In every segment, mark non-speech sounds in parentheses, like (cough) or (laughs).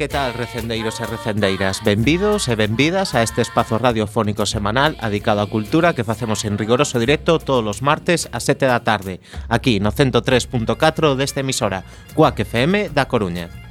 que tal, recendeiros e recendeiras? Benvidos e benvidas a este espazo radiofónico semanal adicado á cultura que facemos en rigoroso directo todos os martes a 7 da tarde, aquí no 103.4 desta emisora, Cuac FM da Coruña.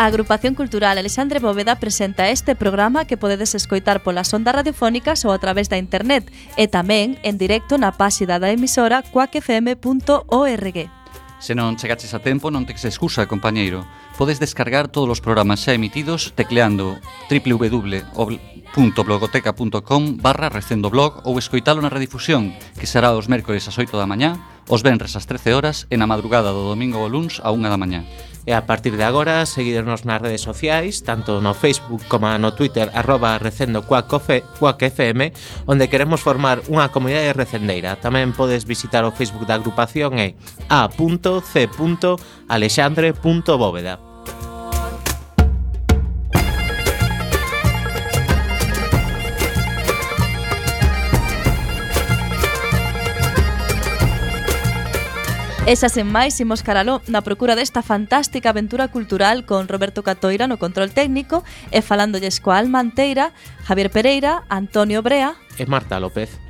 A Agrupación Cultural Alexandre Bóveda presenta este programa que podedes escoitar polas ondas radiofónicas ou a través da internet e tamén en directo na páxida da emisora cuacfm.org. Se non chegaches a tempo, non tes excusa, compañeiro. Podes descargar todos os programas xa emitidos tecleando www.blogoteca.com barra recendoblog ou escoitalo na redifusión, que será os mércores ás 8 da mañá, os venres ás 13 horas e na madrugada do domingo ao luns a 1 da mañá. E a partir de agora, seguidernos nas redes sociais, tanto no Facebook como no Twitter, arroba recendo FM, onde queremos formar unha comunidade recendeira. Tamén podes visitar o Facebook da agrupación e a.c.alexandre.bóveda. Esas en máis imos caralo na procura desta fantástica aventura cultural con Roberto Catoira no control técnico e falándolles coa Alma Anteira, Javier Pereira, Antonio Brea e Marta López.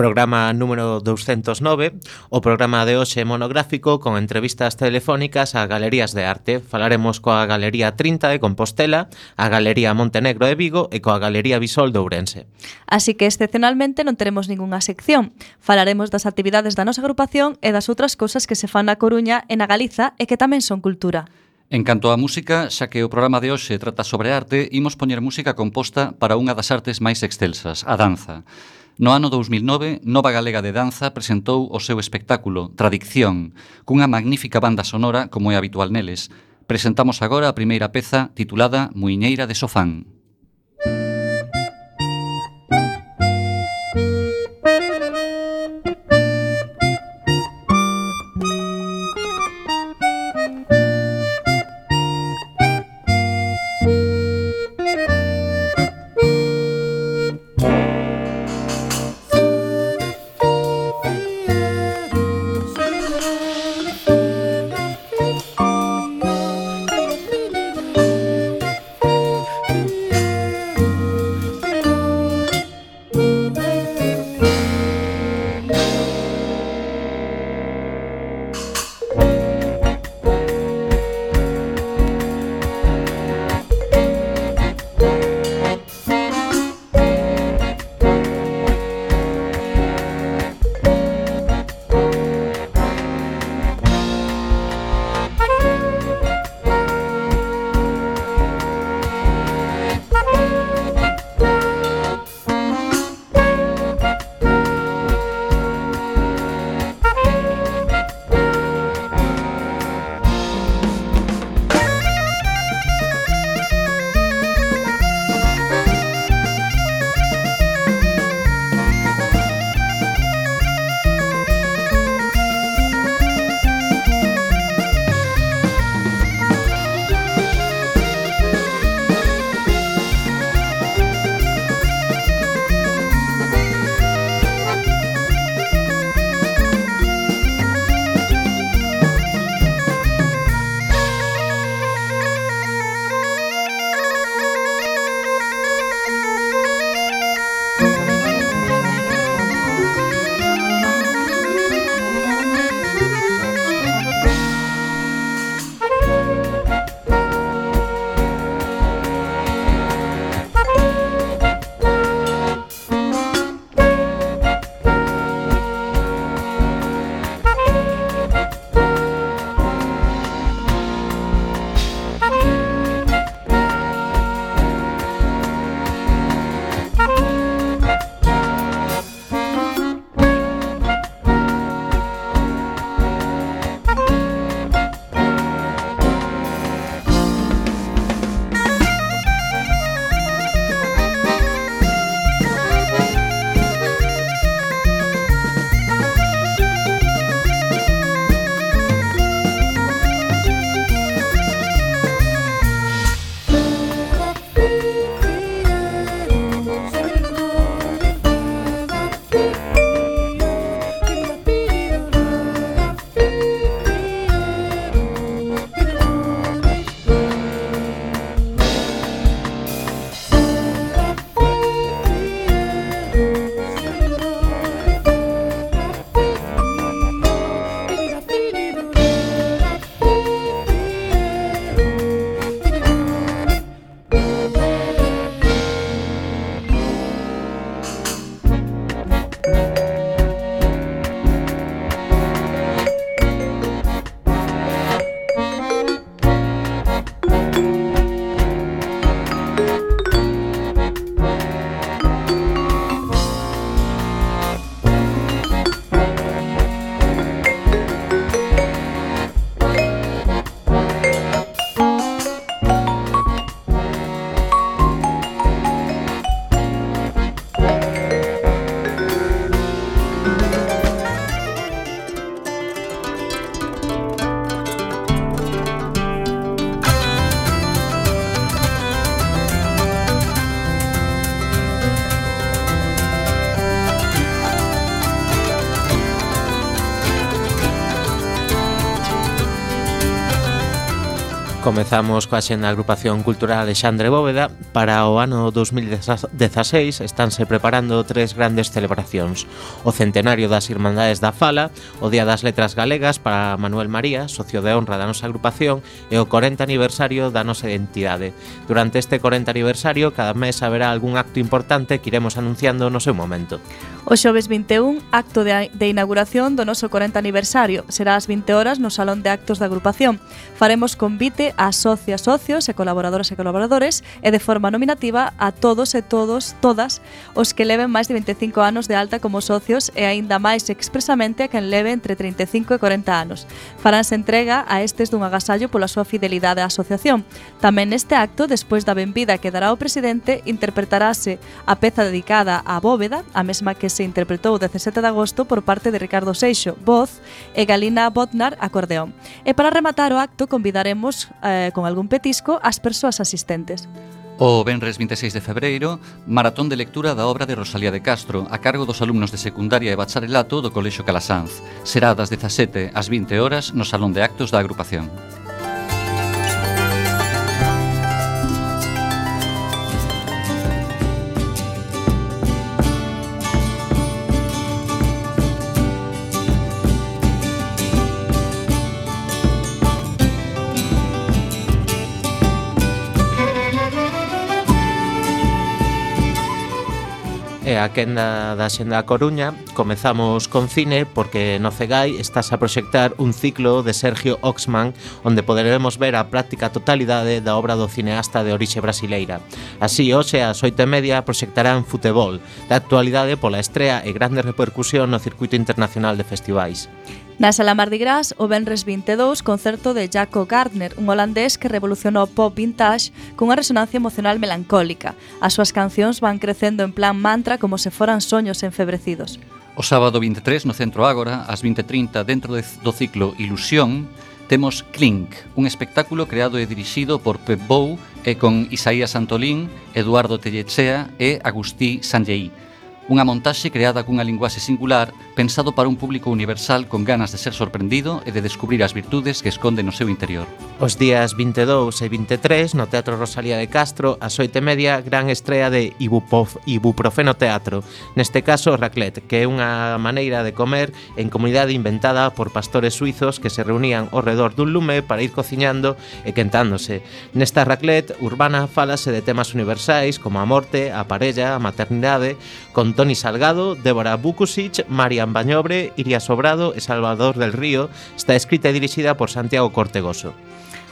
programa número 209, o programa de hoxe monográfico con entrevistas telefónicas a galerías de arte. Falaremos coa Galería 30 de Compostela, a Galería Montenegro de Vigo e coa Galería Bisol de Ourense. Así que excepcionalmente non teremos ningunha sección. Falaremos das actividades da nosa agrupación e das outras cousas que se fan na Coruña e na Galiza e que tamén son cultura. En canto á música, xa que o programa de hoxe trata sobre arte, imos poñer música composta para unha das artes máis excelsas, a danza. No ano 2009, Nova Galega de Danza presentou o seu espectáculo Tradicción, cunha magnífica banda sonora como é habitual neles. Presentamos agora a primeira peza titulada Muiñeira de Sofán. Comezamos coa xena agrupación cultural Alexandre Bóveda. Para o ano 2016 estánse preparando tres grandes celebracións. O centenario das Irmandades da Fala o Día das Letras Galegas para Manuel María, socio de honra da nosa agrupación e o 40 aniversario da nosa identidade. Durante este 40 aniversario cada mes haberá algún acto importante que iremos anunciando no seu momento. O xoves 21, acto de, de inauguración do noso 40 aniversario. Será ás 20 horas no Salón de Actos da Agrupación. Faremos convite a socias, socios e colaboradoras e colaboradores e de forma nominativa a todos e todos, todas, os que leven máis de 25 anos de alta como socios e aínda máis expresamente a quen leve entre 35 e 40 anos. Faránse entrega a estes dun agasallo pola súa fidelidade á asociación. Tamén neste acto, despois da benvida que dará o presidente, interpretarase a peza dedicada á bóveda, a mesma que se interpretou o 17 de agosto por parte de Ricardo Seixo, voz, e Galina Botnar, acordeón. E para rematar o acto, convidaremos a eh, con algún petisco ás persoas asistentes. O Benres 26 de febreiro, maratón de lectura da obra de Rosalía de Castro a cargo dos alumnos de secundaria e bacharelato do Colexo Calasanz. Será das 17 ás 20 horas no Salón de Actos da agrupación. a quenda da Xenda Coruña. Comezamos con cine porque no Cegai estás a proxectar un ciclo de Sergio Oxman onde poderemos ver a práctica totalidade da obra do cineasta de orixe brasileira. Así, hoxe ás oito e media proxectarán Futebol, da actualidade pola estrea e grande repercusión no circuito internacional de festivais. Na Sala Mardi Gras, o Benres 22, concerto de Jaco Gardner, un holandés que revolucionou o pop vintage cunha resonancia emocional melancólica. As súas cancións van crecendo en plan mantra como se foran soños enfebrecidos. O sábado 23, no Centro Ágora, ás 20.30, dentro de, do ciclo Ilusión, temos Clink, un espectáculo creado e dirixido por Pep Bou e con Isaías Santolín, Eduardo Tellechea e Agustí Sanjei Unha montaxe creada cunha linguaxe singular, pensado para un público universal con ganas de ser sorprendido e de descubrir as virtudes que esconde no seu interior. Os días 22 e 23, no Teatro Rosalía de Castro, ás oito e media, gran estrela de Ibupof, Ibuprofeno Teatro. Neste caso, Raclet, que é unha maneira de comer en comunidade inventada por pastores suizos que se reunían ao redor dun lume para ir cociñando e quentándose. Nesta Raclet, urbana falase de temas universais como a morte, a parella, a maternidade, con Toni Salgado, Débora Bukusic, Marian Bañobre, Iria Sobrado e Salvador del Río, está escrita e dirixida por Santiago Cortegoso.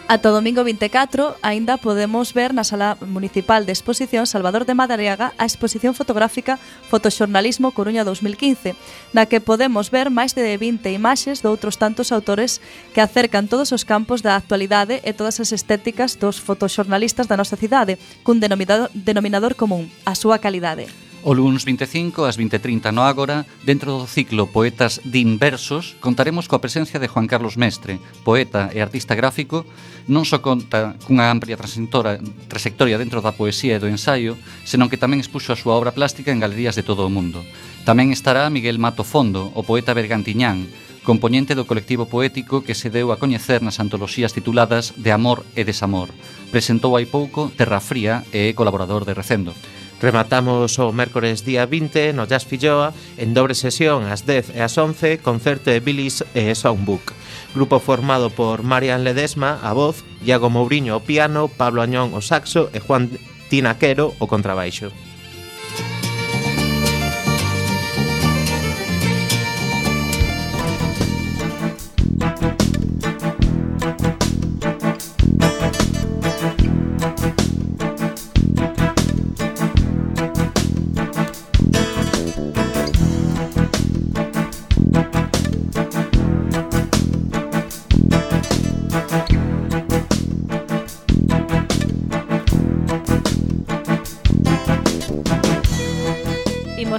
Ata o domingo 24 aínda podemos ver na Sala Municipal de Exposición Salvador de Madariaga a exposición fotográfica Fotoxornalismo Coruña 2015, na que podemos ver máis de 20 imaxes de outros tantos autores que acercan todos os campos da actualidade e todas as estéticas dos fotoxornalistas da nosa cidade, cun denominador, denominador común, a súa calidade. O lunes 25 ás 20.30 no Ágora, dentro do ciclo Poetas din versos, contaremos coa presencia de Juan Carlos Mestre, poeta e artista gráfico, non só conta cunha amplia trayectoria dentro da poesía e do ensaio, senón que tamén expuxo a súa obra plástica en galerías de todo o mundo. Tamén estará Miguel Mato Fondo, o poeta bergantiñán, componente do colectivo poético que se deu a coñecer nas antoloxías tituladas De Amor e Desamor. Presentou hai pouco Terra Fría e é colaborador de Recendo. Rematamos o mércores día 20 no Jazz Filloa en dobre sesión ás 10 e ás 11 concerto de Billy's e Songbook. Grupo formado por Marian Ledesma a voz, Iago Mourinho o piano, Pablo Añón o saxo e Juan Tinaquero o contrabaixo.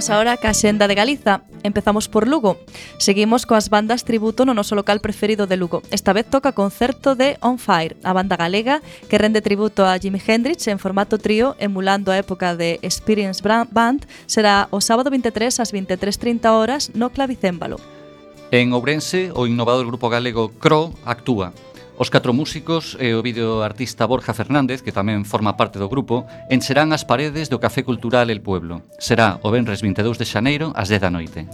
Imos agora ca xenda de Galiza. Empezamos por Lugo. Seguimos coas bandas tributo no noso local preferido de Lugo. Esta vez toca concerto de On Fire, a banda galega que rende tributo a Jimi Hendrix en formato trío emulando a época de Experience Band. Será o sábado 23 ás 23.30 horas no Clavicémbalo. En Ourense, o innovador grupo galego CRO actúa Os catro músicos e o videoartista Borja Fernández, que tamén forma parte do grupo, encherán as paredes do Café Cultural El Pueblo. Será o venres 22 de xaneiro ás 10 da noite.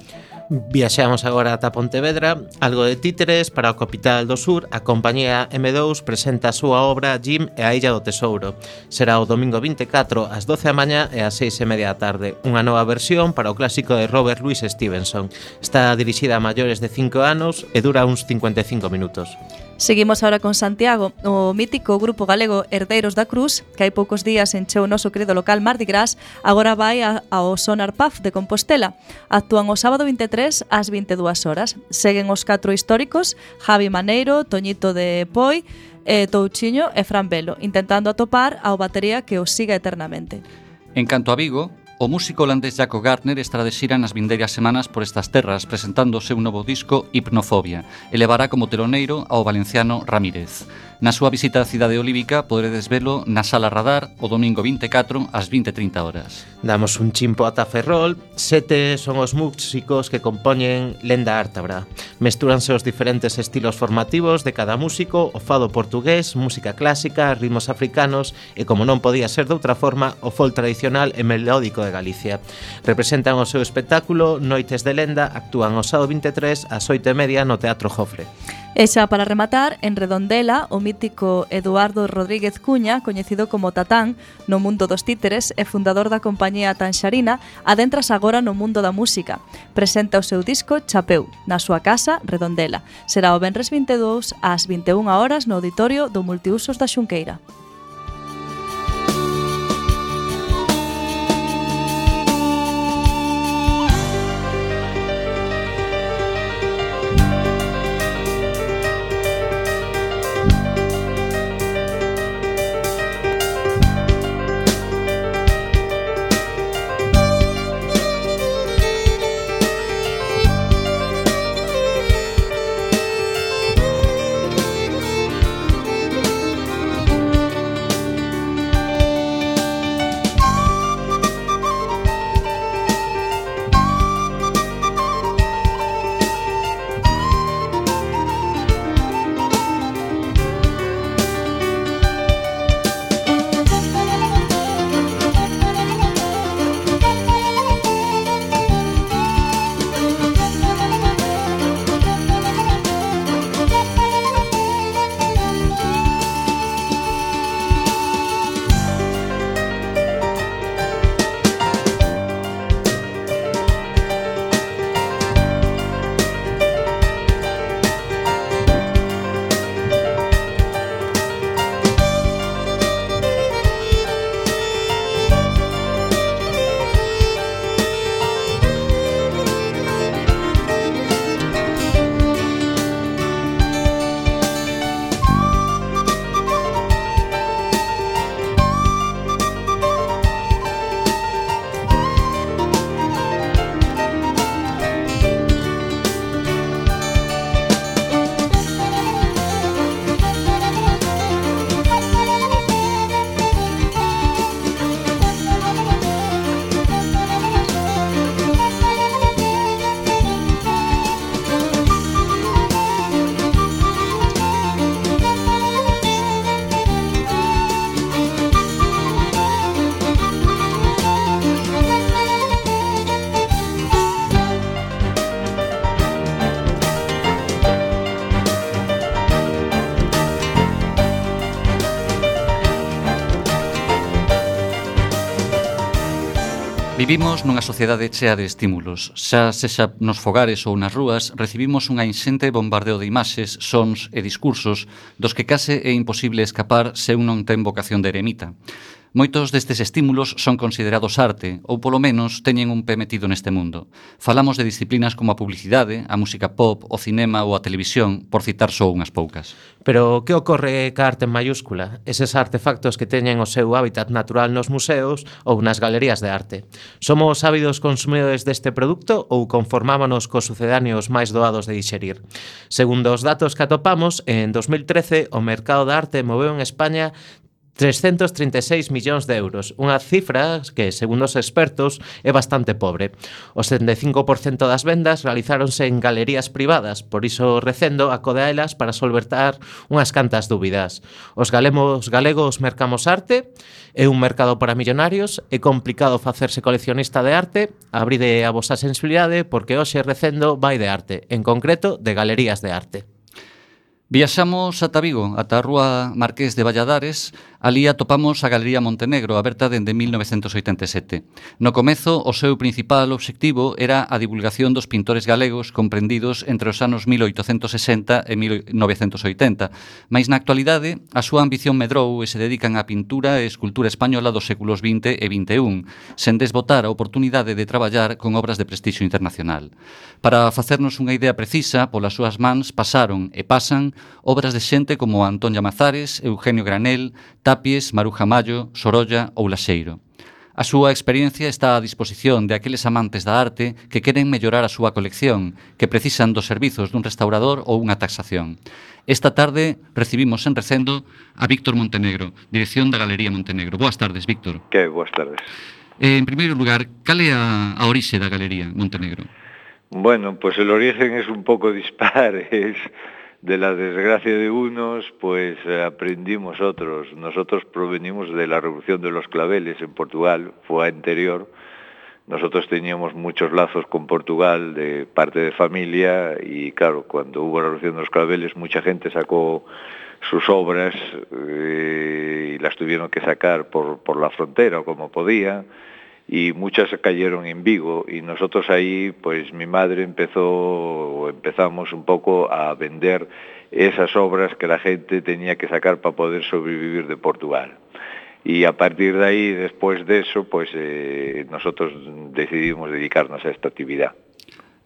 Viaxamos agora ata Pontevedra, algo de títeres para o Capital do Sur, a compañía M2 presenta a súa obra Jim e a Illa do Tesouro. Será o domingo 24 ás 12 da mañá e ás 6 e media da tarde. Unha nova versión para o clásico de Robert Louis Stevenson. Está dirixida a maiores de 5 anos e dura uns 55 minutos. Seguimos ahora con Santiago, o mítico grupo galego Herdeiros da Cruz, que hai poucos días encheu o noso querido local Mardi Gras, agora vai a, ao Sonar Paz de Compostela. Actúan o sábado 23 ás 22 horas. Seguen os catro históricos, Javi Maneiro, Toñito de Poi, eh, Touchiño e Fran Velo, intentando atopar ao batería que os siga eternamente. En canto a Vigo, O músico holandés Jaco Gartner estará de xira nas vindeiras semanas por estas terras presentando o seu novo disco Hipnofobia e levará como teloneiro ao valenciano Ramírez. Na súa visita á cidade olívica poderedes velo na Sala Radar o domingo 24 ás 20.30 horas. Damos un chimpo ata Ferrol, sete son os músicos que compoñen Lenda Ártabra. Mestúranse os diferentes estilos formativos de cada músico, o fado portugués, música clásica, ritmos africanos e, como non podía ser de outra forma, o folk tradicional e melódico de Galicia. Representan o seu espectáculo Noites de Lenda, actúan o sábado 23 ás 8.30 no Teatro Jofre. E xa para rematar, en Redondela, o mítico Eduardo Rodríguez Cuña, coñecido como Tatán, no mundo dos títeres e fundador da compañía Tanxarina, adentras agora no mundo da música. Presenta o seu disco Chapeu, na súa casa Redondela. Será o Benres 22 ás 21 horas no auditorio do Multiusos da Xunqueira. sociedade chea de estímulos. Xa sexa nos fogares ou nas rúas, recibimos unha inxente bombardeo de imaxes, sons e discursos dos que case é imposible escapar se un non ten vocación de eremita. Moitos destes estímulos son considerados arte, ou polo menos teñen un pé metido neste mundo. Falamos de disciplinas como a publicidade, a música pop, o cinema ou a televisión, por citar só unhas poucas. Pero que ocorre ca arte en mayúscula? Eses artefactos que teñen o seu hábitat natural nos museos ou nas galerías de arte. Somos ávidos consumidores deste produto ou conformámonos cos sucedáneos máis doados de dixerir? Segundo os datos que atopamos, en 2013 o mercado de arte moveu en España 336 millóns de euros, unha cifra que, segundo os expertos, é bastante pobre. O 75% das vendas realizáronse en galerías privadas, por iso recendo acode a elas para solventar unhas cantas dúbidas. Os galemos galegos mercamos arte, é un mercado para millonarios, é complicado facerse coleccionista de arte, abride a vosa sensibilidade porque hoxe recendo vai de arte, en concreto de galerías de arte. Viaxamos ata Vigo, ata a Rúa Marqués de Valladares, Alí atopamos a Galería Montenegro, aberta dende 1987. No comezo, o seu principal obxectivo era a divulgación dos pintores galegos comprendidos entre os anos 1860 e 1980, mas na actualidade a súa ambición medrou e se dedican á pintura e escultura española dos séculos XX e XXI, sen desbotar a oportunidade de traballar con obras de prestixio internacional. Para facernos unha idea precisa, polas súas mans pasaron e pasan obras de xente como Antón Mazares, Eugenio Granel, Tapies, Maruja Mayo, Sorolla ou Laxeiro. A súa experiencia está a disposición de aqueles amantes da arte que queren mellorar a súa colección, que precisan dos servizos dun restaurador ou unha taxación. Esta tarde recibimos en recendo a Víctor Montenegro, dirección da Galería Montenegro. Boas tardes, Víctor. Que boas tardes. Eh, en primeiro lugar, cal é a, a orixe da Galería Montenegro? Bueno, pues el origen es un poco dispar, (laughs) es de la desgracia de unos, pues eh, aprendimos otros. Nosotros provenimos de la Revolución de los Claveles en Portugal, fue anterior. Nosotros teníamos muchos lazos con Portugal de parte de familia y claro, cuando hubo la Revolución de los Claveles mucha gente sacó sus obras eh, y las tuvieron que sacar por, por la frontera o como podía y muchas cayeron en Vigo y nosotros ahí pues mi madre empezó empezamos un poco a vender esas obras que la gente tenía que sacar para poder sobrevivir de Portugal. Y a partir de ahí, después de eso, pues eh, nosotros decidimos dedicarnos a esta actividad.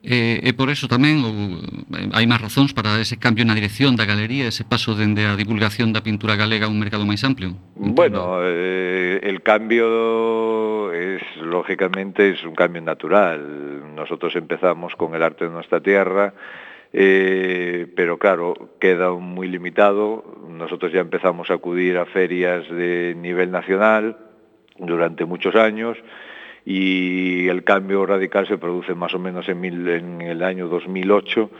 E, e por eso tamén ou, eh, hai máis razóns para ese cambio na dirección da galería, ese paso dende a divulgación da pintura galega a un mercado máis amplio? Entendo. Bueno, eh, el cambio es, lógicamente, es un cambio natural. Nosotros empezamos con el arte de nuestra tierra, eh, pero claro, queda muy limitado. Nosotros ya empezamos a acudir a ferias de nivel nacional durante muchos años, y el cambio radical se produce más o menos en el año 2008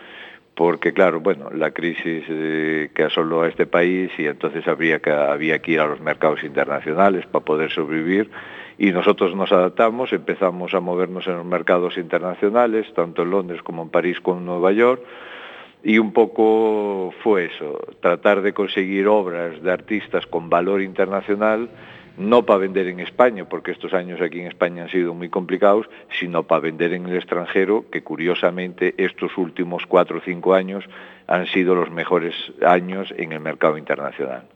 porque claro, bueno, la crisis eh, que asoló a este país y entonces habría que, había que ir a los mercados internacionales para poder sobrevivir y nosotros nos adaptamos, empezamos a movernos en los mercados internacionales, tanto en Londres como en París como en Nueva York, y un poco fue eso, tratar de conseguir obras de artistas con valor internacional no para vender en España, porque estos años aquí en España han sido muy complicados, sino para vender en el extranjero, que curiosamente estos últimos cuatro o cinco años han sido los mejores años en el mercado internacional.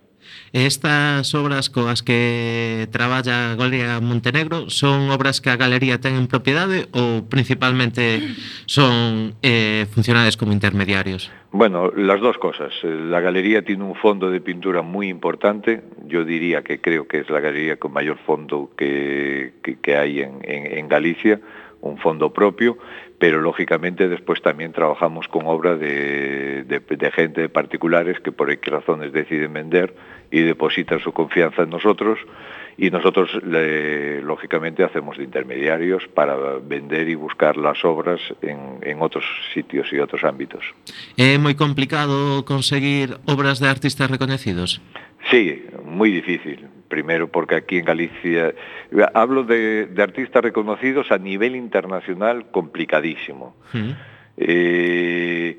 Estas obras coas que traballa Galería Montenegro son obras que a galería ten en propiedade ou principalmente son eh, funcionales como intermediarios? Bueno, las dos cosas. La galería tiene un fondo de pintura muy importante. Yo diría que creo que es la galería con mayor fondo que, que, que hay en, en, en Galicia un fondo propio, pero lógicamente después también trabajamos con obra de, de, de, gente, de particulares, que por X razones deciden vender y depositan su confianza en nosotros y nosotros le, lógicamente hacemos de intermediarios para vender y buscar las obras en, en otros sitios y otros ámbitos. ¿Es muy complicado conseguir obras de artistas reconocidos? Sí, muy difícil. Primero porque aquí en Galicia, hablo de, de artistas reconocidos a nivel internacional complicadísimo. Mm. Eh,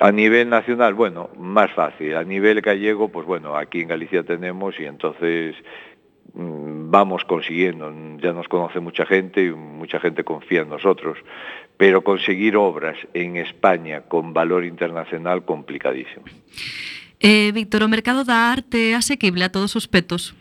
a nivel nacional, bueno, más fácil. A nivel gallego, pues bueno, aquí en Galicia tenemos y entonces mmm, vamos consiguiendo. Ya nos conoce mucha gente y mucha gente confía en nosotros. Pero conseguir obras en España con valor internacional, complicadísimo. Eh, Víctor, o mercado da arte asequible a todos os petos?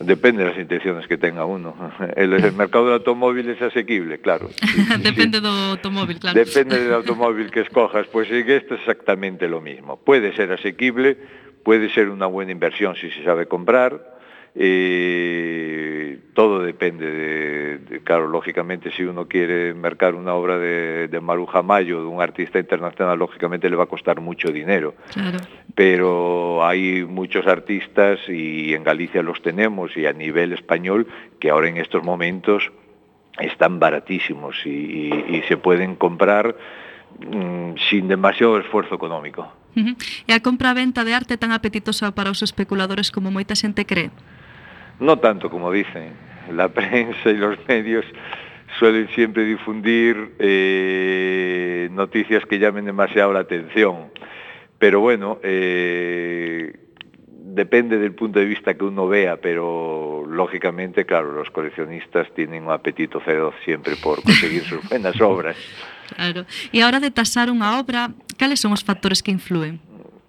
Depende das intenciones que tenga uno. (laughs) El, el mercado do automóvil é asequible, claro. (laughs) Sí, Depende sí. do automóvil, claro. Depende del automóvil que escojas. Pois pues, esto es exactamente lo mismo. Puede ser asequible, puede ser una buena inversión si se sabe comprar, Eh, todo depende de, de, claro, lógicamente si uno quiere mercar una obra de, de Maruja Mayo, de un artista internacional, lógicamente le va a costar mucho dinero. Claro. Pero hay muchos artistas y en Galicia los tenemos y a nivel español que ahora en estos momentos están baratísimos y, y, y se pueden comprar mm, sin demasiado esfuerzo económico. Uh -huh. E a compra-venta de arte tan apetitosa para os especuladores como moita xente cree? No tanto como dicen. La (laughs) prensa y los medios suelen siempre difundir eh, noticias que llamen demasiado la atención. Pero bueno, eh, depende del punto de vista que uno vea, pero lógicamente, claro, los coleccionistas tienen un apetito feroz siempre por (laughs) conseguir sus buenas obras. Claro. E a hora de tasar unha obra, cales son os factores que influen?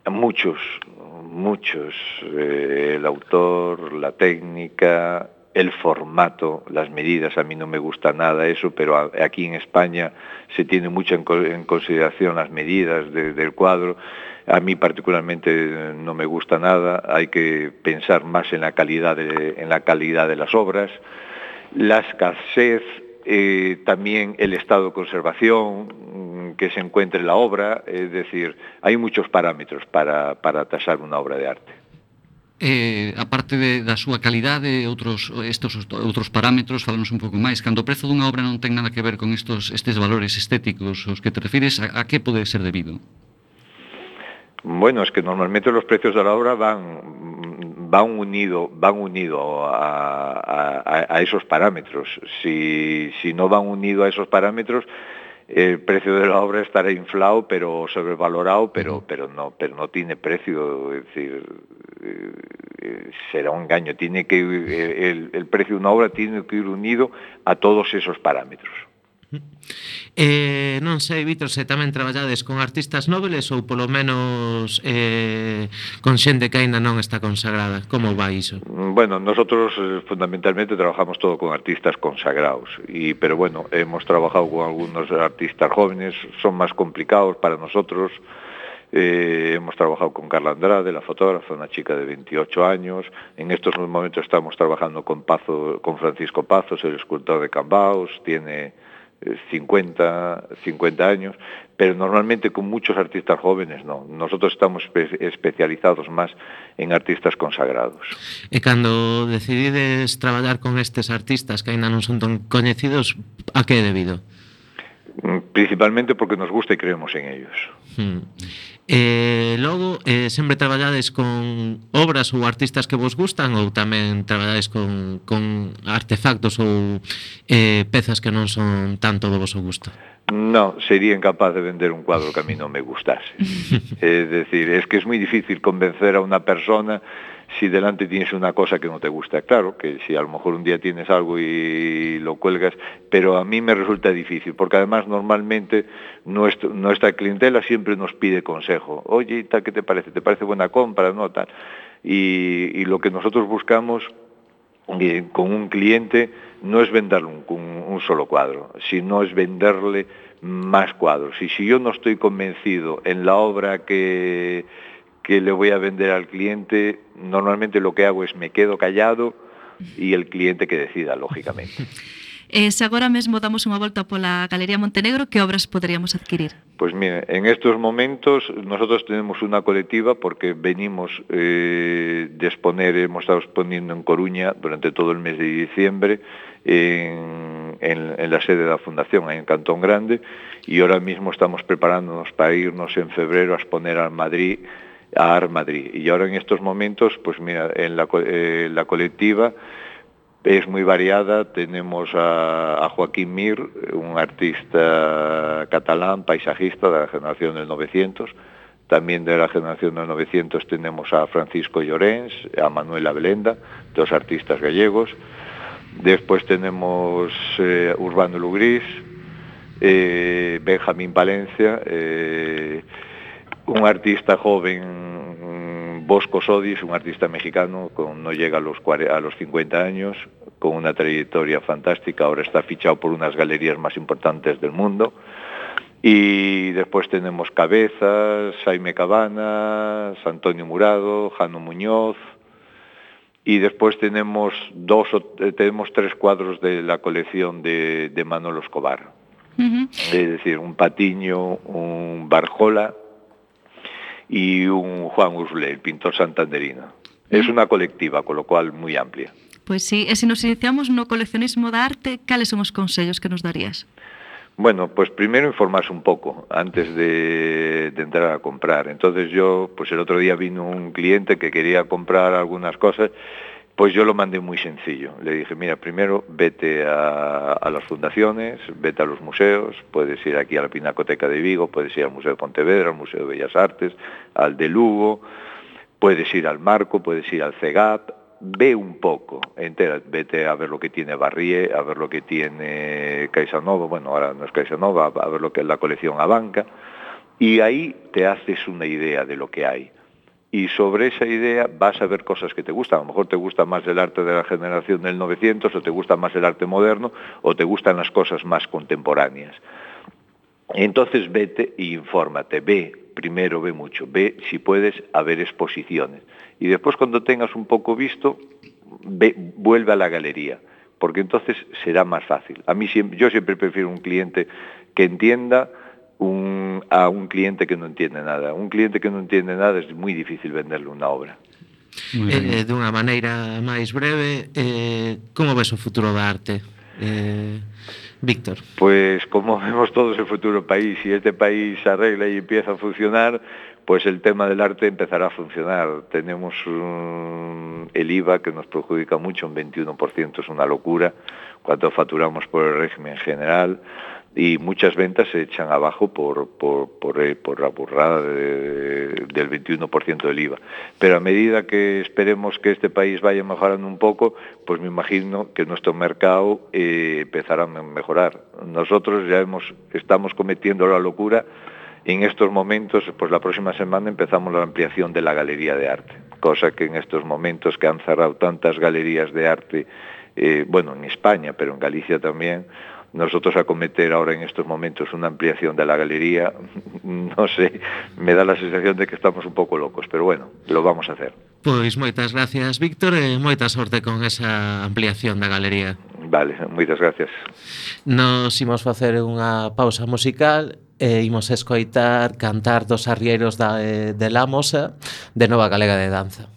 Muchos, muchos. Eh, el autor, la técnica, el formato, las medidas, a mí no me gusta nada eso, pero aquí en España se tiene mucho en, consideración las medidas de, del cuadro. A mí particularmente no me gusta nada, hay que pensar más en la calidad de, en la calidad de las obras. La escasez, eh, también el estado de conservación que se encuentre la obra, es decir, hay muchos parámetros para, para tasar una obra de arte. Eh, aparte de, da súa calidade outros estos outros parámetros falamos un pouco máis cando o prezo dunha obra non ten nada que ver con estos estes valores estéticos os que te refires a, a que pode ser debido Bueno, es que normalmente los precios de la obra van van unido van unido a, a, a esos parámetros. Si, si no van unido a esos parámetros el precio de la obra estará inflado pero sobrevalorado pero pero no pero no tiene precio. Es decir eh, será un engaño. Tiene que el, el precio de una obra tiene que ir unido a todos esos parámetros Eh, non sei, Vítor, se tamén traballades con artistas nobles ou polo menos eh, con xente que aínda non está consagrada. Como vai iso? Bueno, nosotros eh, fundamentalmente trabajamos todo con artistas consagrados, y, pero bueno, hemos trabajado con algunos artistas jóvenes, son más complicados para nosotros, Eh, hemos trabajado con Carla Andrade, la fotógrafa, una chica de 28 años. En estos momentos estamos trabajando con, Pazo, con Francisco Pazos, el escultor de Cambaos. Tiene 50, 50 años, pero normalmente con muchos artistas jóvenes no. Nosotros estamos espe especializados más en artistas consagrados. E cando decidides traballar con estes artistas que ainda non son tan coñecidos, a que é debido? principalmente porque nos gusta e creemos en ellos. Hmm. Eh, logo, eh, sempre traballades con obras ou artistas que vos gustan ou tamén traballades con, con artefactos ou eh, pezas que non son tanto do vosso gusto? No, sería incapaz de vender un cuadro que a mí non me gustase. (laughs) es decir, es que es moi difícil convencer a unha persona si delante tienes una cosa que no te gusta. Claro, que si a lo mejor un día tienes algo y lo cuelgas, pero a mí me resulta difícil, porque además normalmente nuestra clientela siempre nos pide consejo. Oye, tal, ¿qué te parece? ¿Te parece buena compra? No, tal. Y, lo que nosotros buscamos eh, con un cliente no es venderle un solo cuadro, sino es venderle más cuadros. Y si yo no estoy convencido en la obra que que le voy a vender al cliente, normalmente lo que hago es me quedo callado y el cliente que decida, lógicamente. (laughs) Eh, se agora mesmo damos unha volta pola Galería Montenegro, que obras poderíamos adquirir? Pues mire, en estos momentos nosotros tenemos una colectiva porque venimos eh, de exponer, hemos estado exponiendo en Coruña durante todo el mes de diciembre en, en, en la sede de la Fundación, en Cantón Grande, y ahora mismo estamos preparándonos para irnos en febrero a exponer al Madrid a AR Madrid. Y ahora en estos momentos, pues mira, en la, eh, la colectiva es muy variada. Tenemos a, a, Joaquín Mir, un artista catalán, paisajista de la generación del 900. También de la generación del 900 tenemos a Francisco Llorens, a Manuela Belenda, dos artistas gallegos. Después tenemos eh, Urbano Lugris, eh, Benjamín Valencia, eh, un artista joven, Bosco Sodis, un artista mexicano, con, no llega a los, a los 50 años, con una trayectoria fantástica, ahora está fichado por unas galerías más importantes del mundo. Y después tenemos Cabezas, Jaime Cabanas, Antonio Murado, Jano Muñoz, y después tenemos dos eh, tenemos tres cuadros de la colección de, de Manolo Escobar. Uh -huh. Es decir, un Patiño, un Barjola y un Juan Ursule, el pintor santanderino. Es una colectiva, con lo cual muy amplia. Pois sí, e se nos iniciamos no coleccionismo da arte, cales son os consellos que nos darías? Bueno, pues primero informarse un poco antes de, de, entrar a comprar. Entonces yo, pues el otro día vino un cliente que quería comprar algunas cosas, pues yo lo mandé muy sencillo. Le dije, mira, primero vete a, las fundaciones, vete a los museos, puedes ir aquí a la Pinacoteca de Vigo, puedes ir al Museo de Pontevedra, al Museo de Bellas Artes, al de Lugo, puedes ir al Marco, puedes ir al CEGAP, ve un poco, entera, vete a ver lo que tiene Barrié, a ver lo que tiene Caixanova, bueno, ahora no es Caixanova, a ver lo que es la colección Abanca, y ahí te haces una idea de lo que hay. Y sobre esa idea vas a ver cosas que te gustan. A lo mejor te gusta más el arte de la generación del 900, o te gusta más el arte moderno, o te gustan las cosas más contemporáneas. Entonces vete e infórmate, ve, primero ve mucho, ve si puedes a ver exposiciones. Y después cuando tengas un poco visto, ve, vuelve a la galería, porque entonces será más fácil. A mí yo siempre prefiero un cliente que entienda un, a un cliente que no entiende nada. Un cliente que non entiende nada es moi difícil venderle unha obra. Eh, dunha maneira máis breve, eh, como ves o futuro da arte? Eh, Víctor. Pues como (laughs) vemos todos el futuro país, si este país se arregla y empieza a funcionar, pues el tema del arte empezará a funcionar. Tenemos un, el IVA que nos perjudica mucho, un 21%, es una locura, cuando facturamos por el régimen general y muchas ventas se echan abajo por, por, por, eh, la burrada de, del 21% del IVA. Pero a medida que esperemos que este país vaya mejorando un poco, pues me imagino que nuestro mercado eh, empezará a mejorar. Nosotros ya hemos, estamos cometiendo la locura en estos momentos, pues la próxima semana empezamos la ampliación de la galería de arte, cosa que en estos momentos que han cerrado tantas galerías de arte, eh, bueno, en España, pero en Galicia también, nosotros acometer ahora en estos momentos una ampliación de la galería, (laughs) no sé, me da la sensación de que estamos un pouco locos, pero bueno, lo vamos a hacer. Pois moitas gracias, Víctor, e moita sorte con esa ampliación da galería. Vale, moitas gracias. Nos imos facer unha pausa musical e imos escoitar cantar dos arrieros da, eh, de La Mosa de Nova Galega de Danza.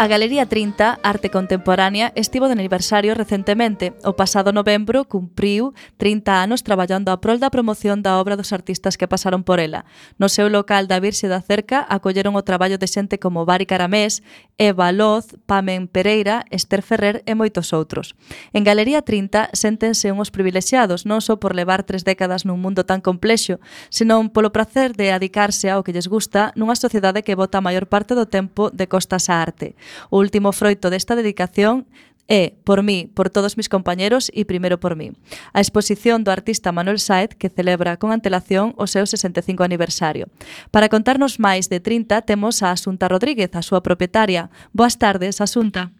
A Galería 30 Arte Contemporánea estivo de aniversario recentemente. O pasado novembro cumpriu 30 anos traballando a prol da promoción da obra dos artistas que pasaron por ela. No seu local da Virxe da Cerca acolleron o traballo de xente como Bari Caramés, Eva Loz, Pamen Pereira, Esther Ferrer e moitos outros. En Galería 30 séntense unhos privilexiados, non só por levar tres décadas nun mundo tan complexo, senón polo placer de adicarse ao que lles gusta nunha sociedade que vota a maior parte do tempo de costas á arte. O último froito desta dedicación é por mí, por todos mis compañeros e primeiro por mí. A exposición do artista Manuel Saez que celebra con antelación o seu 65 aniversario. Para contarnos máis de 30 temos a Asunta Rodríguez, a súa propietaria. Boas tardes, Asunta.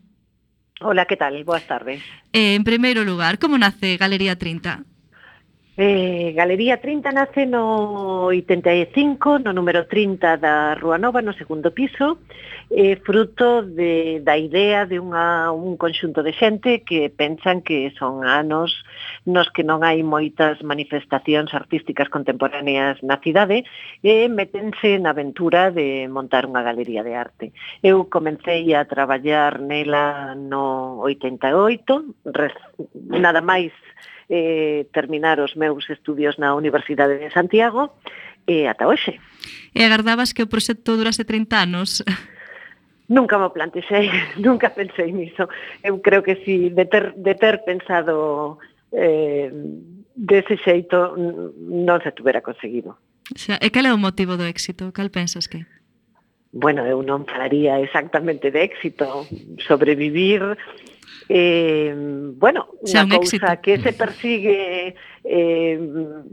Hola, que tal? Boas tardes. Eh, en primeiro lugar, como nace Galería 30? Eh, Galería 30 nace no 85, no número 30 da Rúa Nova, no segundo piso, eh, fruto de, da idea de unha, un conxunto de xente que pensan que son anos nos que non hai moitas manifestacións artísticas contemporáneas na cidade e metense na aventura de montar unha galería de arte. Eu comecei a traballar nela no 88, res, nada máis eh, terminar os meus estudios na Universidade de Santiago e ata hoxe. E agardabas que o proxecto durase 30 anos? (laughs) Nunca me plantexei, (laughs) nunca pensei niso. Eu creo que si de ter, de ter pensado eh, dese xeito non se tuvera conseguido. O sea, e cal é o motivo do éxito? Cal pensas que? Bueno, eu non falaría exactamente de éxito. Sobrevivir eh, bueno, unha cousa éxito. que se persigue eh,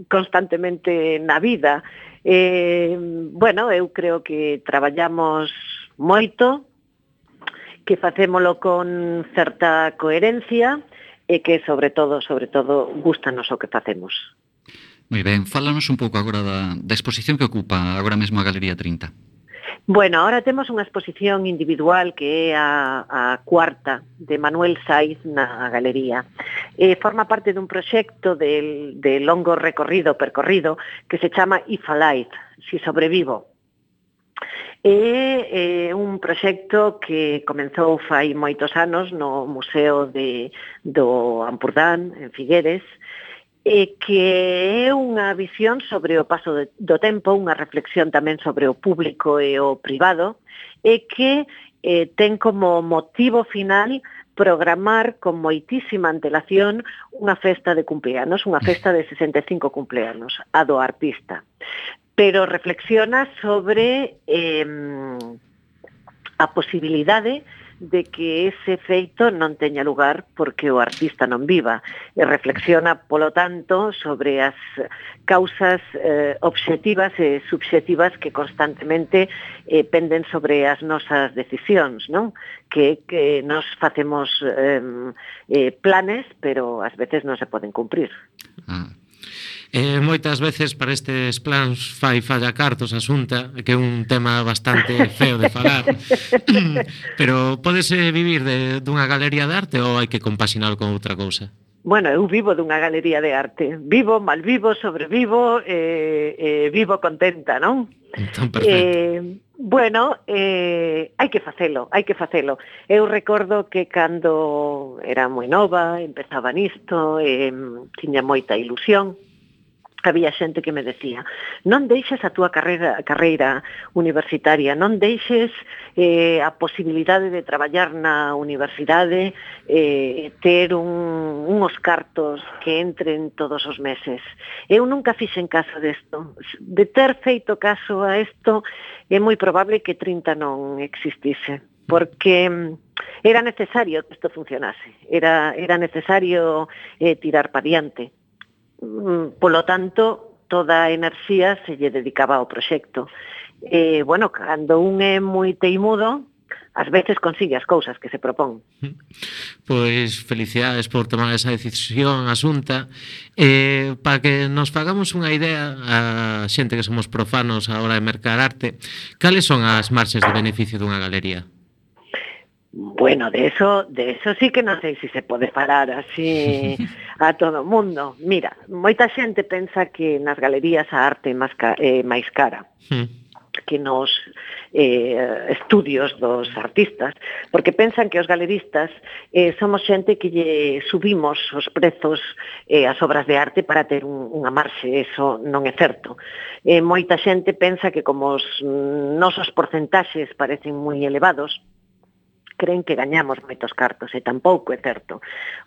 constantemente na vida. Eh, bueno, eu creo que traballamos moito, que facémolo con certa coherencia e que, sobre todo, sobre todo, gustanos o que facemos. Moi ben, fálanos un pouco agora da, da exposición que ocupa agora mesmo a Galería 30. Bueno, ahora temos unha exposición individual que é a, a cuarta de Manuel Saiz na galería. Eh, forma parte dun proxecto de, de longo recorrido, percorrido, que se chama If Alive, Si Sobrevivo. É eh, un proxecto que comenzou fai moitos anos no Museo de, do Ampurdán, en Figueres, e que é unha visión sobre o paso do tempo, unha reflexión tamén sobre o público e o privado, e que eh, ten como motivo final programar con moitísima antelación unha festa de cumpleanos, unha festa de 65 cumpleanos, a do artista. Pero reflexiona sobre eh, a posibilidade de de que ese feito non teña lugar porque o artista non viva e reflexiona, polo tanto, sobre as causas eh, obxectivas e subxectivas que constantemente eh, penden sobre as nosas decisións, non? Que, que nos facemos eh, eh, planes, pero ás veces non se poden cumprir. Ah, Eh, moitas veces para estes plans fai falla cartos asunta, que é un tema bastante feo de falar. (laughs) Pero podes vivir de, dunha galería de arte ou hai que compaxinalo con outra cousa? Bueno, eu vivo dunha galería de arte. Vivo, mal vivo, sobrevivo, eh, eh, vivo contenta, non? Entón, perfecto. Eh, bueno, eh, hai que facelo, hai que facelo. Eu recordo que cando era moi nova, empezaba nisto, eh, tiña moita ilusión, había xente que me decía non deixes a túa carreira, carreira universitaria, non deixes eh, a posibilidade de traballar na universidade eh, ter un, unhos cartos que entren todos os meses. Eu nunca fixen caso desto. De ter feito caso a isto, é moi probable que 30 non existise porque mm, era necesario que isto funcionase, era, era necesario eh, tirar para diante. Mm, Polo tanto, toda a enerxía se lle dedicaba ao proxecto. E, bueno, cando un é moi teimudo, ás veces consigue as cousas que se propón. Pois felicidades por tomar esa decisión asunta. Eh, para que nos fagamos unha idea a xente que somos profanos a hora de mercar arte, cales son as marxes de beneficio dunha galería? Bueno, de eso, de eso sí que non sei se se pode falar así (laughs) a todo o mundo. Mira, moita xente pensa que nas galerías a arte máis, ca, eh, máis cara. Hmm que nos eh, estudios dos artistas, porque pensan que os galeristas eh, somos xente que lle subimos os prezos eh, as obras de arte para ter un, unha marxe, eso non é certo. Eh, moita xente pensa que como os mm, nosos porcentaxes parecen moi elevados, creen que gañamos moitos cartos, e tampouco é certo.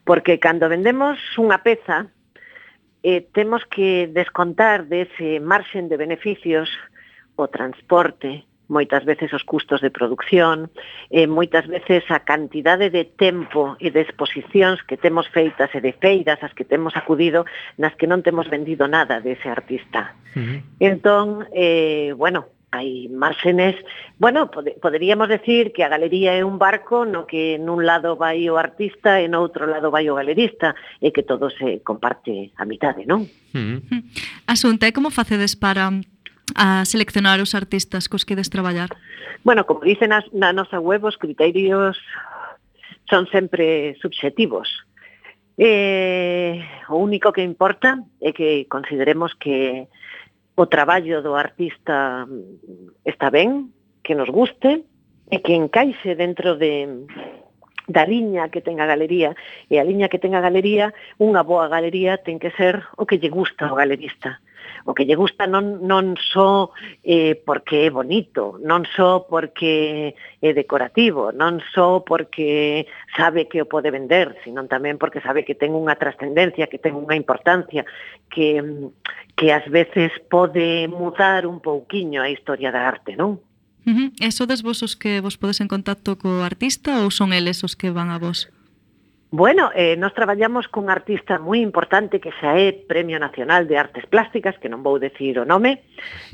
Porque cando vendemos unha peza, eh, temos que descontar dese marxen de beneficios o transporte, moitas veces os custos de produción, eh, moitas veces a cantidade de tempo e de exposicións que temos feitas e de feiras as que temos acudido nas que non temos vendido nada dese artista. Uh -huh. Entón, eh, bueno, hai márgenes, bueno, pod poderíamos decir que a galería é un barco no que nun lado vai o artista e no outro lado vai o galerista e que todo se comparte a mitade, non? Mm. Asunta, e como facedes para a seleccionar os artistas cos que des traballar? Bueno, como dicen as, na nosa web, os criterios son sempre subxetivos. Eh, o único que importa é que consideremos que o traballo do artista mm, está ben, que nos guste e que encaixe dentro de da liña que ten a galería e a liña que ten a galería, unha boa galería ten que ser o que lle gusta ao galerista o que lle gusta non, non só eh, porque é bonito, non só porque é decorativo, non só porque sabe que o pode vender, sino tamén porque sabe que ten unha trascendencia, que ten unha importancia, que, que ás veces pode mudar un pouquiño a historia da arte, non? Uh -huh. E sodes vos os que vos podes en contacto co artista ou son eles os que van a vos? Bueno, eh, nos traballamos cun artista moi importante que xa é Premio Nacional de Artes Plásticas, que non vou decir o nome,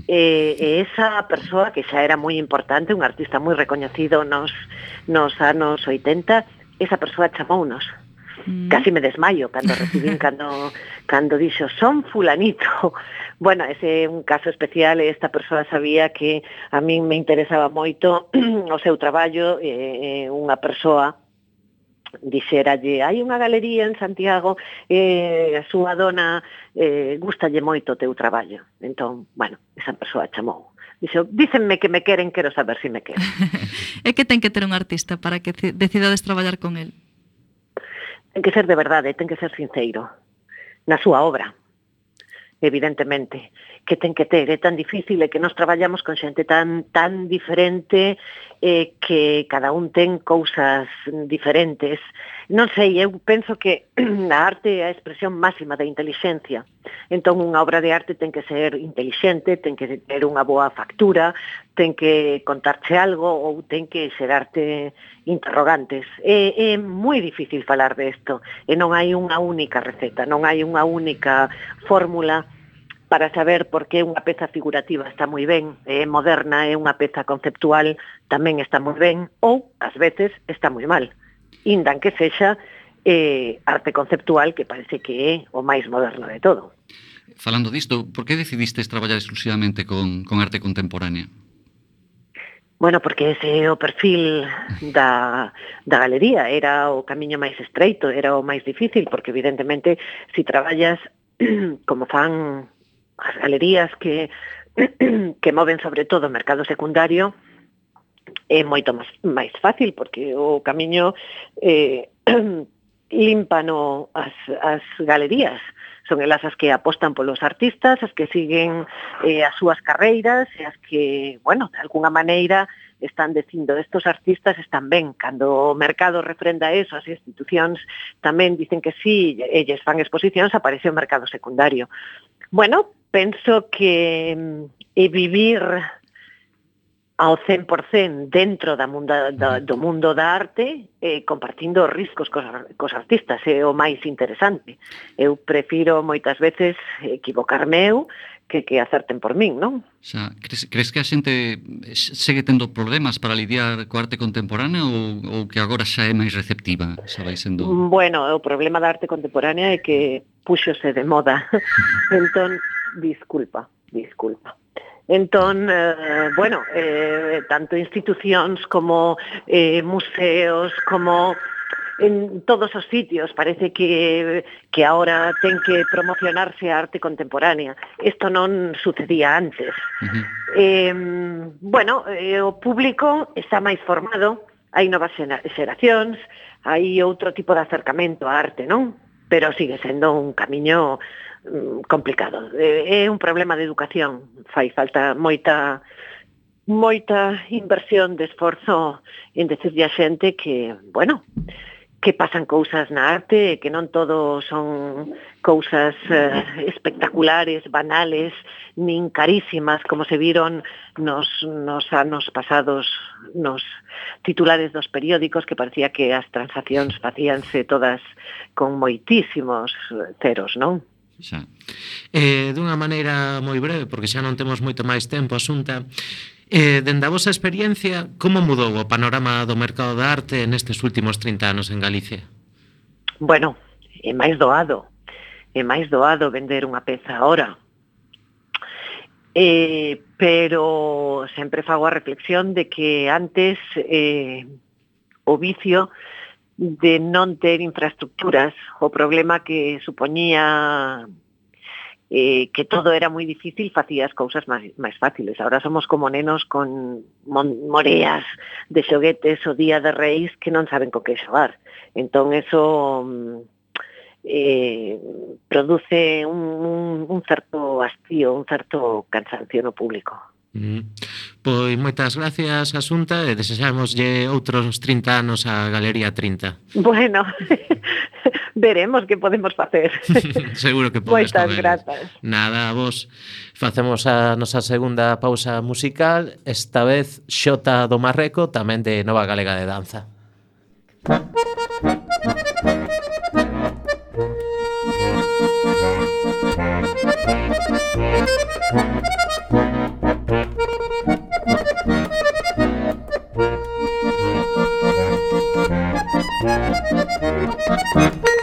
eh, e esa persoa que xa era moi importante, un artista moi recoñecido nos, nos anos 80, esa persoa chamounos. Mm. Casi me desmaio cando recibín, (laughs) cando, cando dixo, son fulanito. (laughs) Bueno, ese é un caso especial, esta persoa sabía que a min me interesaba moito (clears throat) o seu traballo, eh, unha persoa dixeralle, hai unha galería en Santiago e eh, a súa dona eh, gustalle moito o teu traballo. Entón, bueno, esa persoa chamou. Dixo, dícenme que me queren, quero saber se si me queren. (laughs) e que ten que ter un artista para que decidades traballar con el? Ten que ser de verdade, ten que ser sincero na súa obra, evidentemente que ten que ter, é tan difícil e que nos traballamos con xente tan tan diferente eh, que cada un ten cousas diferentes. Non sei, eu penso que (clears throat) a arte é a expresión máxima da intelixencia. Entón, unha obra de arte ten que ser intelixente, ten que ter unha boa factura, ten que contarche algo ou ten que xerarte interrogantes. É, é moi difícil falar de isto e non hai unha única receta, non hai unha única fórmula para saber por que unha peza figurativa está moi ben, é moderna, é unha peza conceptual, tamén está moi ben, ou, ás veces, está moi mal. Indan que sexa eh, arte conceptual que parece que é o máis moderno de todo. Falando disto, por que decidistes traballar exclusivamente con, con arte contemporánea? Bueno, porque ese é o perfil da, da galería, era o camiño máis estreito, era o máis difícil, porque evidentemente si traballas (clears throat) como fan as galerías que (clears throat) que moven sobre todo o mercado secundario é moito máis, máis fácil porque o camiño eh, (clears throat) limpano as, as galerías son elas as que apostan polos artistas, as que siguen eh, as súas carreiras e as que, bueno, de alguna maneira están dicindo estos artistas están ben, cando o mercado refrenda eso, as institucións tamén dicen que sí, elles fan exposicións, aparece o mercado secundario. Bueno, penso que mm, e vivir ao 100% dentro da mundo, da, do mundo da arte eh, compartindo riscos cos, cos artistas é o máis interesante. Eu prefiro moitas veces equivocarme eu que que acerten por min, non? Xa, crees, crees que a xente segue tendo problemas para lidiar co arte contemporánea ou, ou que agora xa é máis receptiva, xa vai sendo? Bueno, o problema da arte contemporánea é que puxose de moda. (laughs) entón, Disculpa, disculpa. Entón, eh, bueno, eh, tanto institucións como eh, museos, como en todos os sitios, parece que, que ahora ten que promocionarse a arte contemporánea. Isto non sucedía antes. Uh -huh. eh, bueno, eh, o público está máis formado, hai novas xeracións, hai outro tipo de acercamento á arte, non? Pero sigue sendo un camiño Mm, complicado. Eh, é un problema de educación, fai falta moita moita inversión de esforzo en decirle a xente que, bueno, que pasan cousas na arte, que non todo son cousas eh, espectaculares, banales, nin carísimas, como se viron nos, nos anos pasados nos titulares dos periódicos, que parecía que as transaccións facíanse todas con moitísimos ceros, non? xa. Eh, dunha maneira moi breve, porque xa non temos moito máis tempo, asunta, eh, dende a vosa experiencia, como mudou o panorama do mercado da arte nestes últimos 30 anos en Galicia? Bueno, é máis doado, é máis doado vender unha peza ahora, Eh, pero sempre fago a reflexión de que antes eh, o vicio de non ter infraestructuras, o problema que supoñía eh, que todo era moi difícil, facía as cousas máis, máis fáciles. Ahora somos como nenos con moreas de xoguetes o día de reis que non saben co que xogar. Entón, eso mm, eh, produce un, un, un certo hastío, un certo cansancio no público. Mm-hmm. Pois moitas gracias, Asunta, e desexamoslle outros 30 anos á Galería 30. Bueno, (laughs) veremos que podemos facer. (laughs) Seguro que podes. Moitas grazas. Nada, vos facemos a nosa segunda pausa musical, esta vez Xota do Marreco, tamén de Nova Galega de Danza. Thank (laughs) Música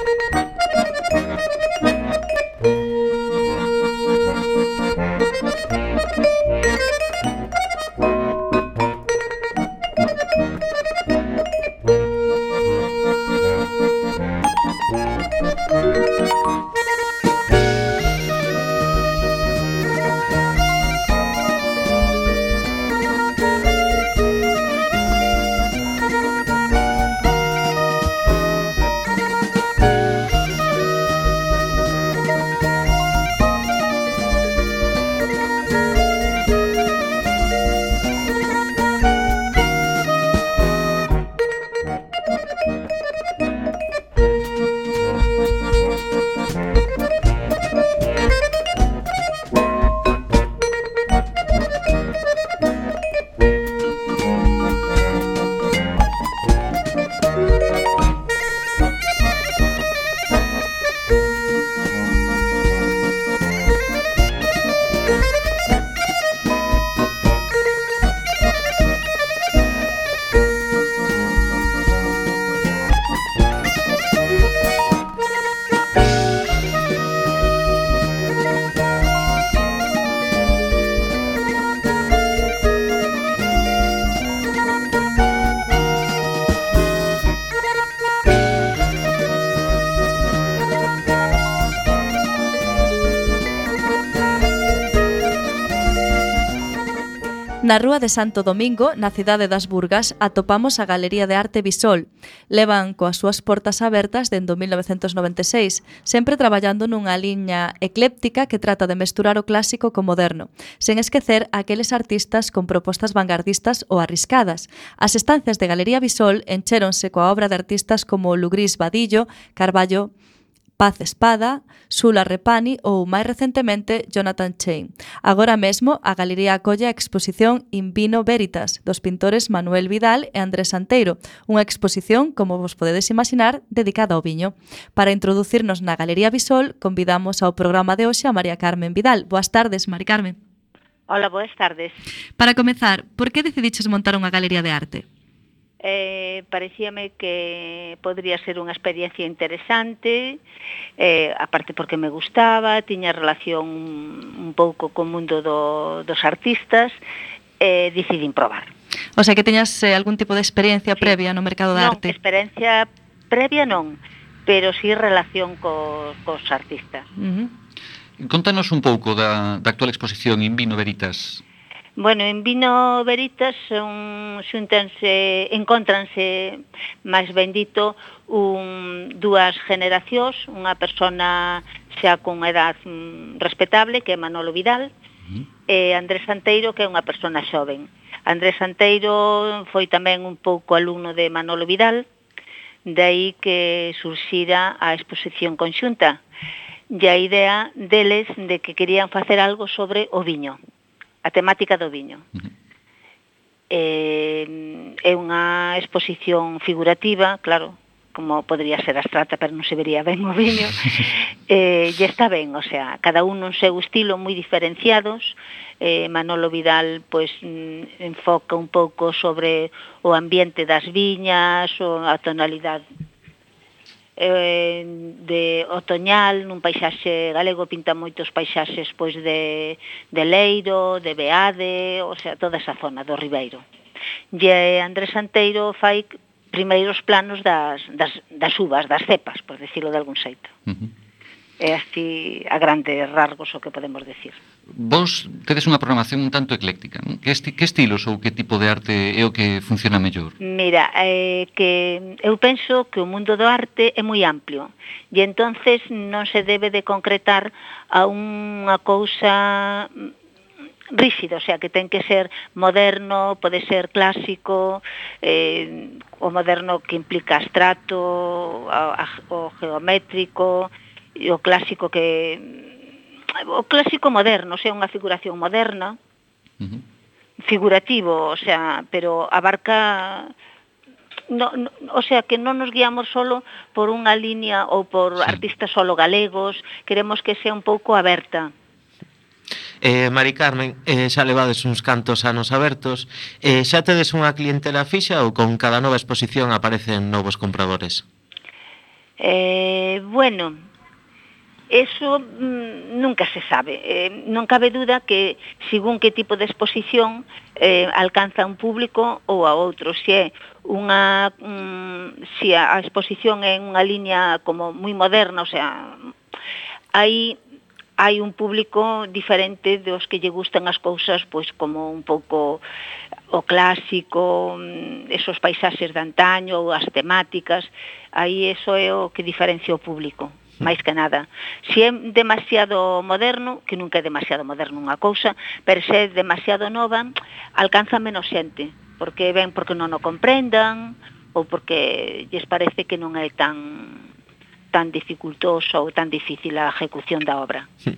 Na Rúa de Santo Domingo, na cidade das Burgas, atopamos a Galería de Arte Bisol. Levan coas súas portas abertas dende 1996, sempre traballando nunha liña ecléptica que trata de mesturar o clásico co moderno, sen esquecer aqueles artistas con propostas vanguardistas ou arriscadas. As estancias de Galería Bisol enchéronse coa obra de artistas como Lugris Vadillo, Carballo, Paz Espada, Sula Repani ou, máis recentemente, Jonathan Chain. Agora mesmo, a galería acolle a exposición In Vino Veritas, dos pintores Manuel Vidal e Andrés Santeiro, unha exposición, como vos podedes imaginar, dedicada ao viño. Para introducirnos na Galería Bisol, convidamos ao programa de hoxe a María Carmen Vidal. Boas tardes, María Carmen. Hola, boas tardes. Para comezar, por que decidiches montar unha galería de arte? eh, parecíame que podría ser unha experiencia interesante, eh, aparte porque me gustaba, tiña relación un pouco co mundo do, dos artistas, eh, decidín probar. O sea que teñas eh, algún tipo de experiencia sí. previa no mercado da arte. Non, experiencia previa non, pero sí relación co, cos artistas. Uh -huh. Contanos un pouco da, da actual exposición In Vino Veritas. Bueno, en Vino Veritas son, xuntanse, encontranse máis bendito un, dúas generacións, unha persona xa con edad mm, respetable, que é Manolo Vidal, mm. e Andrés Santeiro, que é unha persona xoven. Andrés Santeiro foi tamén un pouco alumno de Manolo Vidal, de aí que surxira a exposición conxunta e a idea deles de que querían facer algo sobre o viño. Uh a temática do viño. Uh -huh. Eh, é unha exposición figurativa, claro, como podría ser abstracta, pero non se vería ben o viño, (laughs) eh, e está ben, o sea, cada un non seu estilo moi diferenciados, eh, Manolo Vidal pois enfoca un pouco sobre o ambiente das viñas, o, a tonalidade eh, de otoñal, nun paisaxe galego pinta moitos paisaxes pois de, de Leiro, de Beade, o sea, toda esa zona do Ribeiro. E Andrés Santeiro fai primeiros planos das, das, das uvas, das cepas, por decirlo de algún xeito. Uh -huh. É así a grandes rasgos o que podemos decir vos tedes unha programación un tanto ecléctica. Non? Que, esti, que estilos ou que tipo de arte é o que funciona mellor? Mira, eh, que eu penso que o mundo do arte é moi amplio e entonces non se debe de concretar a unha cousa rígido, o sea, que ten que ser moderno, pode ser clásico, eh, o moderno que implica abstrato, o, o geométrico, o clásico que o clásico moderno, o sea, unha figuración moderna, uh -huh. figurativo, o sea, pero abarca no, no, o sea, que non nos guiamos solo por unha línea ou por sí. artistas solo galegos, queremos que sea un pouco aberta. Eh, Mari Carmen, eh, xa levades uns cantos anos abertos, eh, xa tedes unha clientela fixa ou con cada nova exposición aparecen novos compradores? Eh, bueno, eso mm, nunca se sabe. Eh, non cabe duda que según que tipo de exposición eh, alcanza un público ou a outro. Se é unha mm, se a exposición é unha liña como moi moderna, o sea, hai hai un público diferente dos que lle gustan as cousas pois como un pouco o clásico, mm, esos paisaxes de antaño ou as temáticas, aí eso é o que diferencia o público. (laughs) máis que nada. Se é demasiado moderno, que nunca é demasiado moderno unha cousa, pero se é demasiado nova, alcanza menos xente, porque ben porque non o comprendan, ou porque lles parece que non é tan tan dificultoso ou tan difícil a ejecución da obra. (laughs)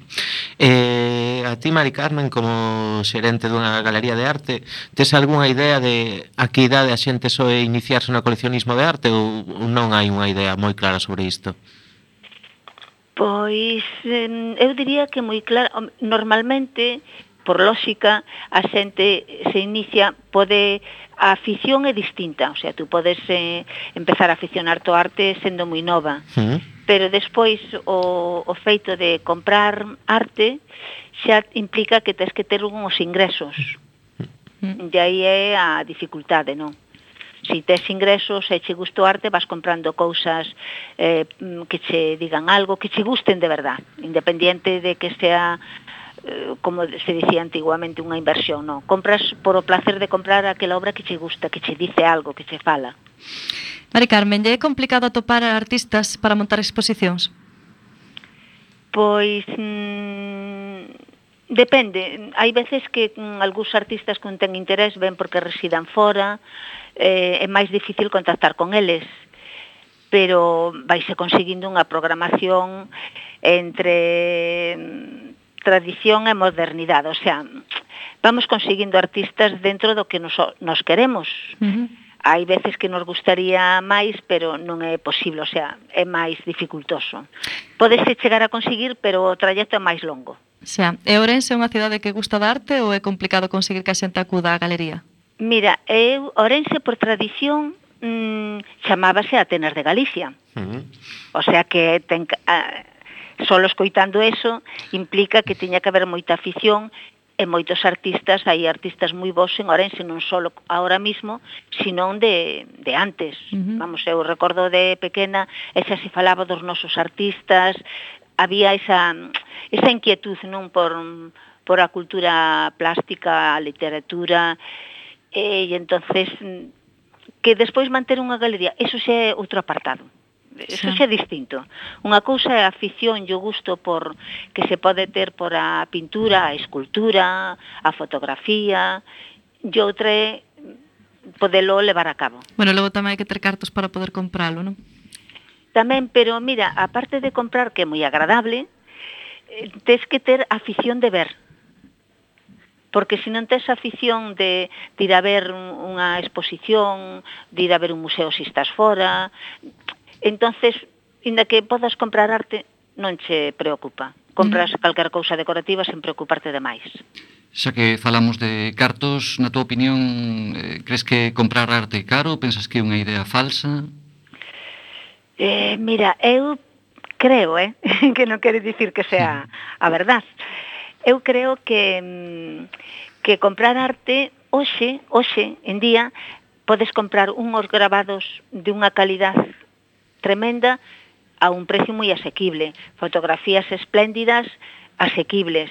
Eh, a ti, Mari Carmen, como xerente dunha galería de arte, tes algunha idea de a que idade a xente soe iniciarse no coleccionismo de arte ou non hai unha idea moi clara sobre isto? Pois eu diría que moi claro, normalmente por lógica, a xente se inicia, pode, a afición é distinta, o sea, tú podes eh, empezar a aficionar to arte sendo moi nova, uh -huh. pero despois o, o feito de comprar arte xa implica que tens que ter uns ingresos, uh -huh. de aí é a dificultade, non? si tes ingresos e che gusto arte, vas comprando cousas eh, mm, que che digan algo, que che gusten de verdad, independiente de que sea eh, como se dicía antiguamente unha inversión, non. Compras por o placer de comprar aquela obra que che gusta, que che dice algo, que che fala. Mari Carmen, é complicado atopar artistas para montar exposicións? Pois mm, Depende, hai veces que mm, algúns artistas que non ten interés ven porque residan fora, eh, é máis difícil contactar con eles pero vaise conseguindo unha programación entre mm, tradición e modernidade, o sea, vamos conseguindo artistas dentro do que nos, nos queremos. Uh -huh. Hai veces que nos gustaría máis, pero non é posible, o sea, é máis dificultoso. Podese chegar a conseguir, pero o trayecto é máis longo. Xa, e Ourense é unha cidade que gusta da arte ou é complicado conseguir que a xente acuda á galería? Mira, eu Orense por tradición mmm, chamábase Atenas de Galicia. Uh -huh. O sea que ten, a, solo escoitando eso implica que tiña que haber moita afición e moitos artistas, hai artistas moi bons en Orense, non só ahora mismo, sino de, de antes. Uh -huh. Vamos, eu recordo de pequena, e xa se falaba dos nosos artistas, había esa, esa inquietud non por, por a cultura plástica, a literatura, e eh, e entonces mm, que despois manter unha galería, eso xa é outro apartado. Eso xa é distinto. Unha cousa é a afición e o gusto por que se pode ter por a pintura, a escultura, a fotografía, e outra é podelo levar a cabo. Bueno, logo tamén hai que ter cartos para poder compralo, non? Tamén, pero mira, aparte de comprar que é moi agradable, eh, tes que ter afición de ver porque se non tes afición de, de ir a ver unha exposición, de ir a ver un museo se si estás fora, entonces, inda que podas comprar arte, non che preocupa. Compras mm. calquer cousa decorativa sen preocuparte demais. Xa que falamos de cartos, na túa opinión, eh, crees que comprar arte caro? Pensas que é unha idea falsa? Eh, mira, eu creo, eh, (laughs) que non quere dicir que sea a verdad, eu creo que mm, que comprar arte hoxe, hoxe en día podes comprar unhos grabados de unha calidad tremenda a un precio moi asequible, fotografías espléndidas asequibles.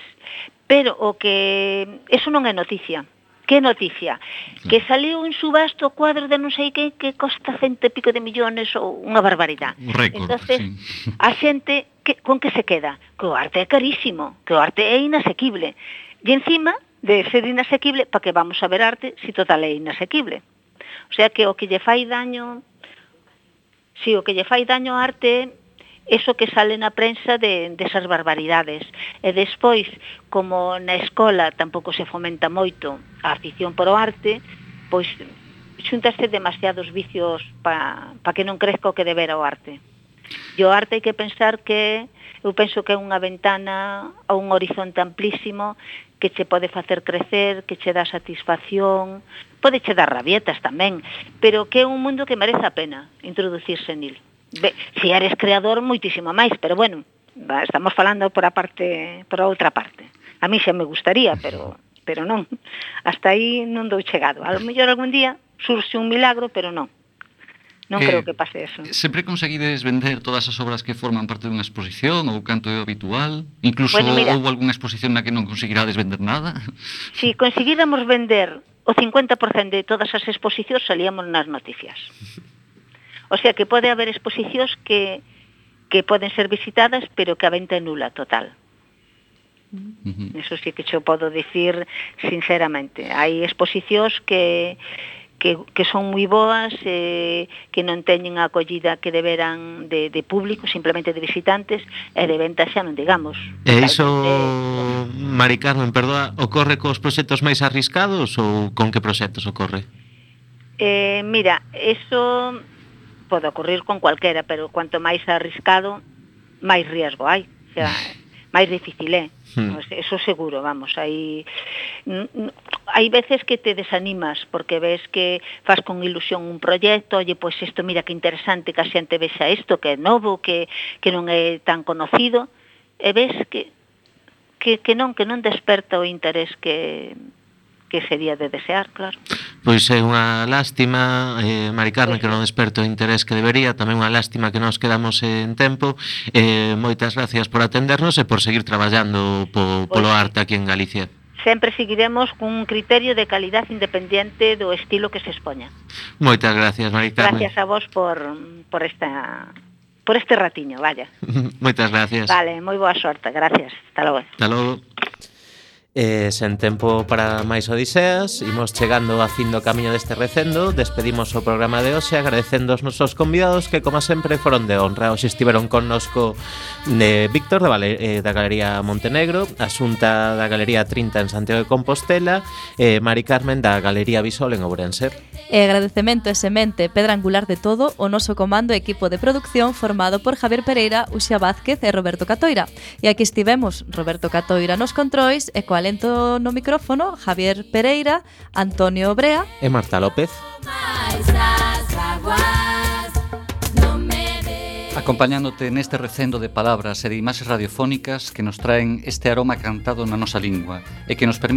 Pero o que eso non é noticia. Que noticia? Que saliu un subasto cuadro de non sei que que costa cento e pico de millóns ou unha barbaridade. Un récord, Entonces, sí. a xente que, con que se queda? Que o arte é carísimo, que o arte é inasequible. E encima de ser inasequible, para que vamos a ver arte se si total é inasequible? O sea que o que lle fai daño, si o que lle fai daño ao arte eso que sale na prensa de, de esas barbaridades. E despois, como na escola tampouco se fomenta moito a afición por o arte, pois xuntase demasiados vicios para pa que non crezca o que debera o arte. E o arte hai que pensar que eu penso que é unha ventana a un horizonte amplísimo que che pode facer crecer, que che dá satisfacción, pode che dar rabietas tamén, pero que é un mundo que merece a pena introducirse nil. Be, se eres creador, moitísimo máis, pero bueno, estamos falando por a parte, por a outra parte. A mí xa me gustaría, pero pero non. Hasta aí non dou chegado. A lo mellor algún día surxe un milagro, pero non. Non eh, creo que pase eso. Sempre conseguides vender todas as obras que forman parte dunha exposición ou canto é habitual? Incluso bueno, mira, houve algunha exposición na que non conseguirades vender nada? (laughs) Si conseguíramos vender o 50% de todas as exposicións salíamos nas noticias. O sea que pode haber exposicións que que poden ser visitadas, pero que a venta é nula total. Uh -huh. Eso sí que xo podo dicir sinceramente. Hai exposicións que que, que son moi boas, eh, que non teñen a acollida que deberan de, de público, simplemente de visitantes, e de venta xa non digamos. E iso, de... Mari Carmen, perdoa, ocorre cos proxectos máis arriscados ou con que proxectos ocorre? Eh, mira, eso pode ocurrir con cualquera, pero cuanto máis arriscado, máis riesgo hai. O sea, eh. máis difícil é. Eh? Hmm. Eso seguro, vamos, hai hai veces que te desanimas porque ves que fas con ilusión un proxecto, oye, pois pues isto mira que interesante que a xente vexa isto, que é novo, que que non é tan conocido, e ves que que que non que non desperta o interés que que sería de desear, claro. Pois é unha lástima, eh, Mari Carmen, que non pois. desperto o interés que debería, tamén unha lástima que nos quedamos en tempo. Eh, moitas gracias por atendernos e por seguir traballando po, pois polo pois, arte aquí en Galicia. Sempre seguiremos cun criterio de calidad independiente do estilo que se expoña. Moitas gracias, Mari Carmen. Gracias a vos por, por esta por este ratiño, vaya. (laughs) Moitas gracias. Vale, moi boa sorte, gracias. Hasta logo. Hasta logo. E sen tempo para máis odiseas, imos chegando a fin do camiño deste recendo, despedimos o programa de hoxe agradecendo aos nosos convidados que, como sempre, foron de honra. Hoxe estiveron connosco eh, de Víctor da, Valer eh, da Galería Montenegro, Asunta da Galería 30 en Santiago de Compostela, e eh, Mari Carmen da Galería Visol en Ourense. E agradecemento e semente pedra angular de todo o noso comando e equipo de producción formado por Javier Pereira, Uxia Vázquez e Roberto Catoira. E aquí estivemos Roberto Catoira nos controis e co alento no micrófono Javier Pereira, Antonio Brea e Marta López. Acompañándote neste recendo de palabras e de imaxes radiofónicas que nos traen este aroma cantado na nosa lingua e que nos permite